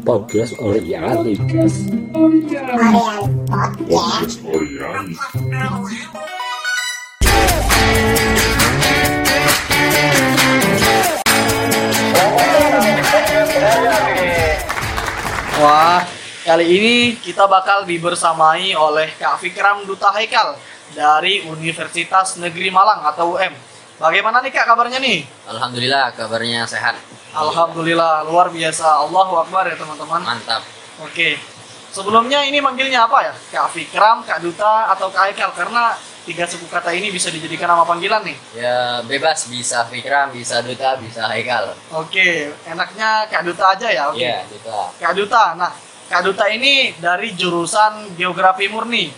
Podcast Oriani. Podcast. Wah, kali ini kita bakal dibersamai oleh Kak Fikram Duta Haikal dari Universitas Negeri Malang atau UM. Bagaimana nih Kak kabarnya nih? Alhamdulillah kabarnya sehat. Alhamdulillah luar biasa. Allahu Akbar ya teman-teman. Mantap. Oke. Sebelumnya ini manggilnya apa ya? Kak Fikram, Kak Duta atau Kak Haikal karena tiga suku kata ini bisa dijadikan nama panggilan nih. Ya bebas bisa Fikram, bisa Duta, bisa Haikal. Oke, enaknya Kak Duta aja ya. Oke. Iya, Duta. Kak Duta, nah Kak Duta ini dari jurusan Geografi Murni.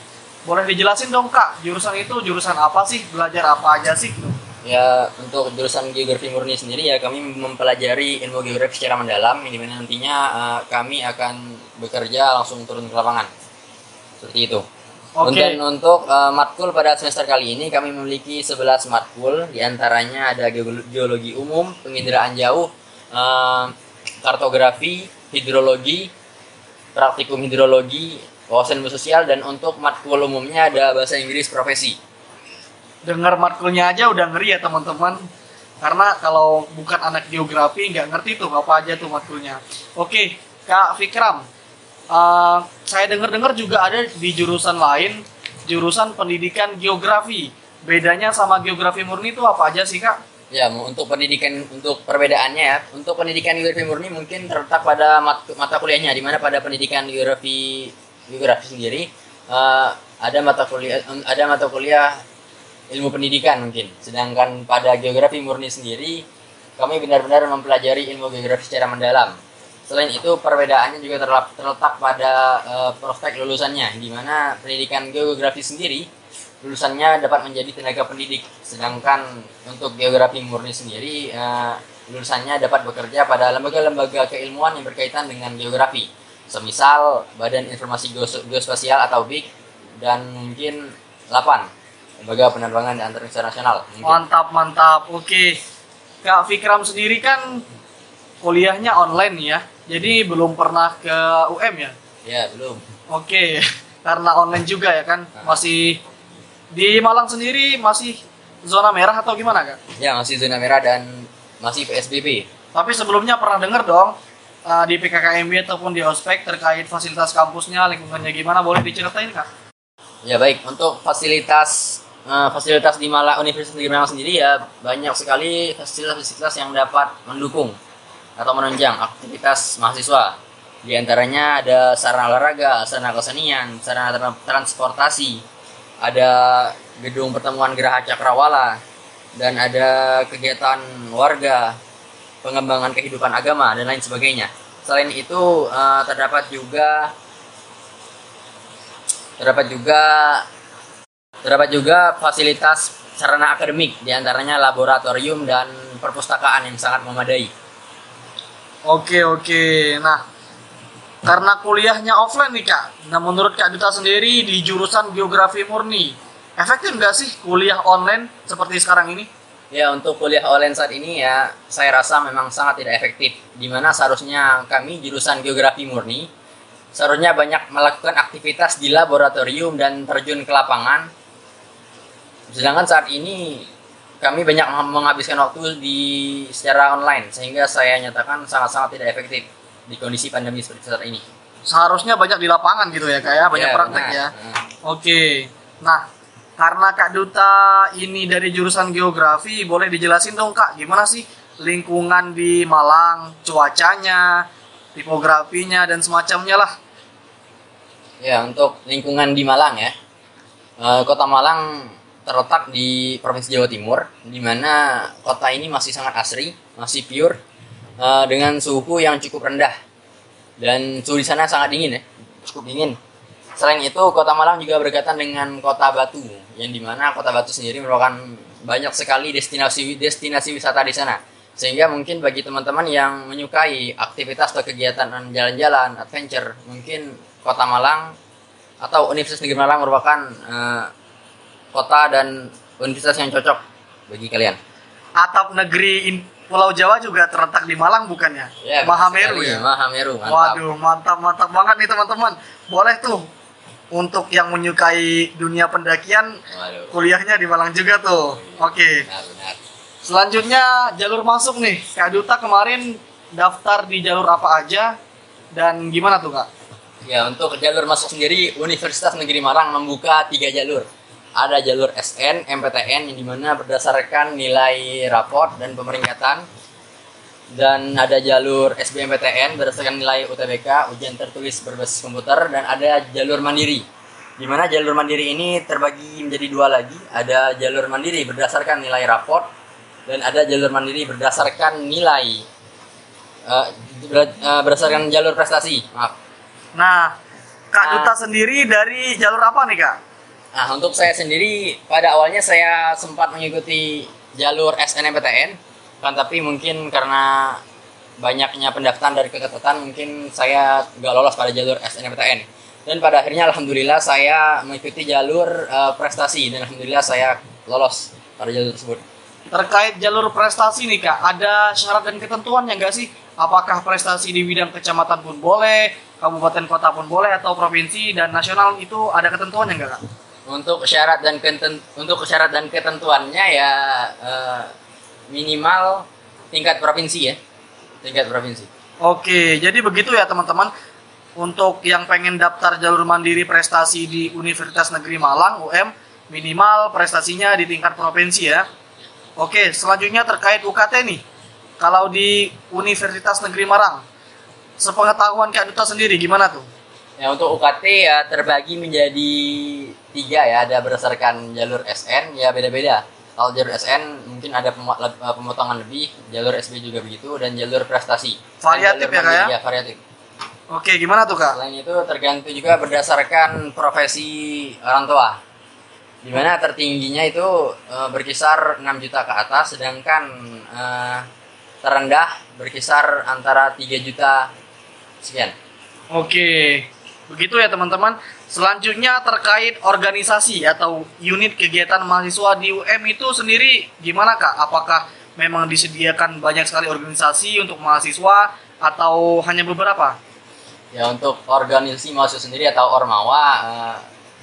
Boleh dijelasin dong Kak, jurusan itu jurusan apa sih? Belajar apa aja sih? Ya untuk jurusan geografi murni sendiri ya kami mempelajari ilmu geografi secara mendalam ini mana nantinya eh, kami akan bekerja langsung turun ke lapangan. Seperti itu. Oke. Dan untuk eh, matkul pada semester kali ini kami memiliki 11 matkul di antaranya ada geolo- geologi umum, penginderaan jauh, eh, kartografi, hidrologi, praktikum hidrologi, wawasan sosial dan untuk matkul umumnya ada bahasa Inggris profesi. Dengar matkulnya aja udah ngeri ya teman-teman. Karena kalau bukan anak geografi nggak ngerti tuh apa aja tuh matkulnya. Oke, Kak Fikram. eh, saya dengar-dengar juga ada di jurusan lain, jurusan pendidikan geografi. Bedanya sama geografi murni itu apa aja sih Kak? Ya, untuk pendidikan untuk perbedaannya ya, untuk pendidikan geografi murni mungkin terletak pada mat- mata kuliahnya di mana pada pendidikan geografi geografi sendiri eh, ada mata kuliah ada mata kuliah ilmu pendidikan mungkin. Sedangkan pada geografi murni sendiri kami benar-benar mempelajari ilmu geografi secara mendalam. Selain itu perbedaannya juga terletak pada eh, prospek lulusannya di mana pendidikan geografi sendiri lulusannya dapat menjadi tenaga pendidik sedangkan untuk geografi murni sendiri eh, lulusannya dapat bekerja pada lembaga-lembaga keilmuan yang berkaitan dengan geografi semisal Badan Informasi Geos- Geospasial atau BIG dan mungkin LAPAN lembaga penerbangan dan antariksa nasional mungkin. Mantap, mantap. Oke. Kak Fikram sendiri kan kuliahnya online ya. Jadi belum pernah ke UM ya. ya belum Oke. Karena online juga ya kan. Masih di Malang sendiri masih zona merah atau gimana, Kak? ya masih zona merah dan masih PSBB Tapi sebelumnya pernah dengar dong uh, di PKKMB ataupun di ospek terkait fasilitas kampusnya, lingkungannya gimana? Boleh diceritain, Kak? Ya baik, untuk fasilitas eh, fasilitas di Malang Universitas Negeri Malang sendiri ya banyak sekali fasilitas-fasilitas yang dapat mendukung atau menunjang aktivitas mahasiswa. Di antaranya ada sarana olahraga, sarana kesenian, sarana tra- transportasi, ada gedung pertemuan Geraha Cakrawala, dan ada kegiatan warga, pengembangan kehidupan agama dan lain sebagainya. Selain itu eh, terdapat juga terdapat juga terdapat juga fasilitas sarana akademik di antaranya laboratorium dan perpustakaan yang sangat memadai Oke, oke. Nah, karena kuliahnya offline nih, Kak. Nah, menurut Kak Duta sendiri di jurusan geografi murni, efektif nggak sih kuliah online seperti sekarang ini? ya untuk kuliah online saat ini ya saya rasa memang sangat tidak efektif di mana seharusnya kami jurusan geografi murni seharusnya banyak melakukan aktivitas di laboratorium dan terjun ke lapangan sedangkan saat ini kami banyak menghabiskan waktu di secara online sehingga saya nyatakan sangat-sangat tidak efektif di kondisi pandemi seperti saat ini. Seharusnya banyak di lapangan gitu ya, Kak ya, banyak Ya, praktek benar. ya. Hmm. Oke. Nah, karena Kak Duta ini dari jurusan geografi, boleh dijelasin dong Kak, gimana sih lingkungan di Malang, cuacanya, tipografinya dan semacamnya lah. Ya, untuk lingkungan di Malang ya. Eh, Kota Malang terletak di Provinsi Jawa Timur, di mana kota ini masih sangat asri, masih pure, eh, dengan suhu yang cukup rendah. Dan suhu di sana sangat dingin ya, cukup dingin. Selain itu, Kota Malang juga berkaitan dengan Kota Batu, yang di mana Kota Batu sendiri merupakan banyak sekali destinasi destinasi wisata di sana. Sehingga mungkin bagi teman-teman yang menyukai aktivitas atau kegiatan jalan-jalan, adventure, mungkin Kota Malang atau Universitas Negeri Malang merupakan eh, kota dan universitas yang cocok bagi kalian. Atap negeri in- Pulau Jawa juga terletak di Malang bukannya? Ya, Mahameru sekali. ya. Mahameru, mantap. Waduh, mantap mantap banget nih teman-teman. Boleh tuh untuk yang menyukai dunia pendakian Waduh. kuliahnya di Malang juga tuh. Oke. Benar, benar. Selanjutnya jalur masuk nih. Kak Duta kemarin daftar di jalur apa aja dan gimana tuh Kak? Ya, untuk jalur masuk sendiri, Universitas Negeri Malang membuka tiga jalur. Ada jalur SN, MPTN, yang di mana berdasarkan nilai raport dan pemeringkatan. Dan ada jalur SBMPTN berdasarkan nilai UTBK, ujian tertulis berbasis komputer. Dan ada jalur mandiri. Di mana jalur mandiri ini terbagi menjadi dua lagi. Ada jalur mandiri berdasarkan nilai raport. Dan ada jalur mandiri berdasarkan nilai eh, ber- eh, berdasarkan jalur prestasi. Maaf. Nah, Kak Ah. Duta sendiri dari jalur apa nih Kak? Nah, untuk saya sendiri pada awalnya saya sempat mengikuti jalur SNMPTN, kan tapi mungkin karena banyaknya pendaftaran dari keketatan mungkin saya nggak lolos pada jalur SNMPTN. Dan pada akhirnya alhamdulillah saya mengikuti jalur eh, prestasi dan alhamdulillah saya lolos pada jalur tersebut. Terkait jalur prestasi nih Kak, ada syarat dan ketentuannya nggak sih? Apakah prestasi di bidang kecamatan pun boleh, kabupaten kota pun boleh, atau provinsi dan nasional itu ada ketentuannya nggak Kak? Untuk syarat dan keten untuk syarat dan ketentuannya ya eh, minimal tingkat provinsi ya. Tingkat provinsi. Oke, jadi begitu ya teman-teman. Untuk yang pengen daftar jalur mandiri prestasi di Universitas Negeri Malang UM, minimal prestasinya di tingkat provinsi ya. Oke, selanjutnya terkait UKT nih. Kalau di Universitas Negeri Malang, sepengetahuan Kak Duta sendiri gimana tuh? Ya untuk UKT ya terbagi menjadi tiga ya ada berdasarkan jalur SN ya beda-beda. Kalau jalur SN mungkin ada eh, pemotongan lebih, jalur SB juga begitu dan jalur prestasi. Variatif jalur ya, Kak, ya? mandiri, variatif. Oke, gimana tuh Kak? Selain itu tergantung juga berdasarkan profesi orang tua. Di mana tertingginya itu eh, berkisar 6 juta ke atas, sedangkan eh, terendah berkisar antara 3 juta sekian. Oke, begitu ya teman-teman. Selanjutnya terkait organisasi atau unit kegiatan mahasiswa di UM itu sendiri gimana kak? Apakah memang disediakan banyak sekali organisasi untuk mahasiswa atau hanya beberapa? Ya untuk organisasi mahasiswa sendiri atau ormawa eh,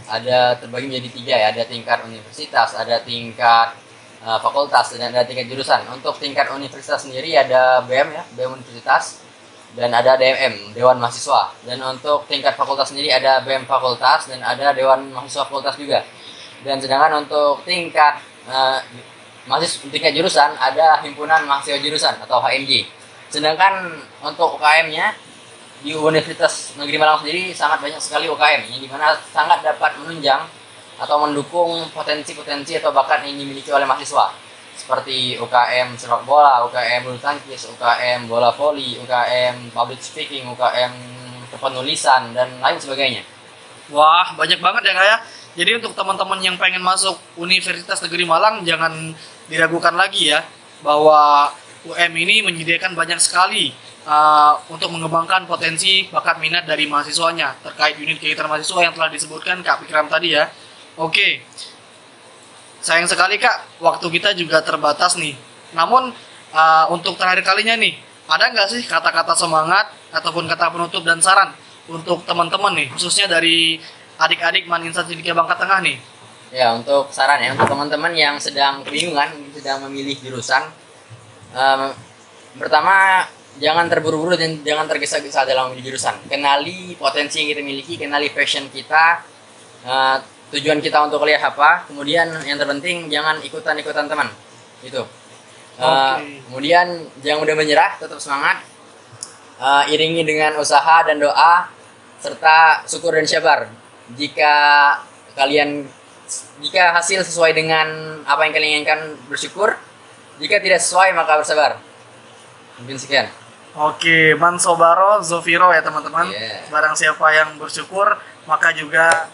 ada terbagi menjadi tiga ya, ada tingkat universitas, ada tingkat eh, fakultas dan ada tingkat jurusan. Untuk tingkat universitas sendiri ada BM ya, BM Universitas dan ada DMM, Dewan Mahasiswa. Dan untuk tingkat fakultas sendiri ada BM Fakultas dan ada Dewan Mahasiswa Fakultas juga. Dan sedangkan untuk tingkat eh, mahasiswa tingkat jurusan ada Himpunan Mahasiswa Jurusan atau HMJ. Sedangkan untuk UKM-nya di Universitas Negeri Malang sendiri sangat banyak sekali UKM yang di mana sangat dapat menunjang atau mendukung potensi-potensi atau bakat yang dimiliki oleh mahasiswa seperti UKM sepak bola, UKM bulu tangkis, UKM bola voli, UKM public speaking, UKM kepenulisan dan lain sebagainya. Wah, banyak banget ya kak ya. Jadi untuk teman-teman yang pengen masuk Universitas Negeri Malang jangan diragukan lagi ya bahwa UM ini menyediakan banyak sekali uh, untuk mengembangkan potensi bakat minat dari mahasiswanya terkait unit kegiatan mahasiswa yang telah disebutkan Kak Pikram tadi ya. Oke. Sayang sekali Kak, waktu kita juga terbatas nih. Namun uh, untuk terakhir kalinya nih, ada nggak sih kata-kata semangat ataupun kata penutup dan saran untuk teman-teman nih, khususnya dari adik-adik Maninsan Sidika Bangka Tengah nih? Ya untuk saran ya untuk teman-teman yang sedang kebingungan, sedang memilih jurusan, em, pertama jangan terburu-buru dan jangan tergesa-gesa dalam memilih jurusan. Kenali potensi yang kita miliki, kenali passion kita, eh, tujuan kita untuk kuliah apa. Kemudian yang terpenting jangan ikutan-ikutan teman, itu. Eh, Oke. Kemudian jangan mudah menyerah, tetap semangat. Eh, iringi dengan usaha dan doa serta syukur dan sabar. Jika kalian jika hasil sesuai dengan apa yang kalian inginkan bersyukur, jika tidak sesuai maka bersabar. Mungkin sekian. Oke, Mansobaro Zofiro ya teman-teman. Iya. Barang siapa yang bersyukur, maka juga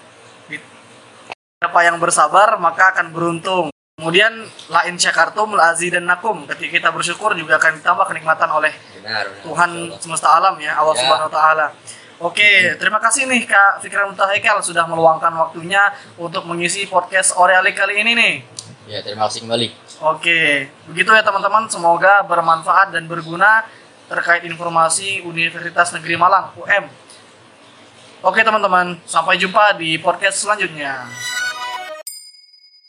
siapa yang bersabar, maka akan beruntung. Kemudian lain syakartum, la nakum. Ketika kita bersyukur juga akan ditambah kenikmatan oleh Benar, benar. Tuhan Insyaallah. semesta alam ya, Allah Ya. Subhanahu wa taala. Oke, terima kasih nih Kak Fikran Mutahikel sudah meluangkan waktunya untuk mengisi podcast Oreali kali ini nih. Ya, terima kasih kembali. Oke, begitu ya teman-teman. Semoga bermanfaat dan berguna terkait informasi Universitas Negeri Malang UM. Oke teman-teman, sampai jumpa di podcast selanjutnya.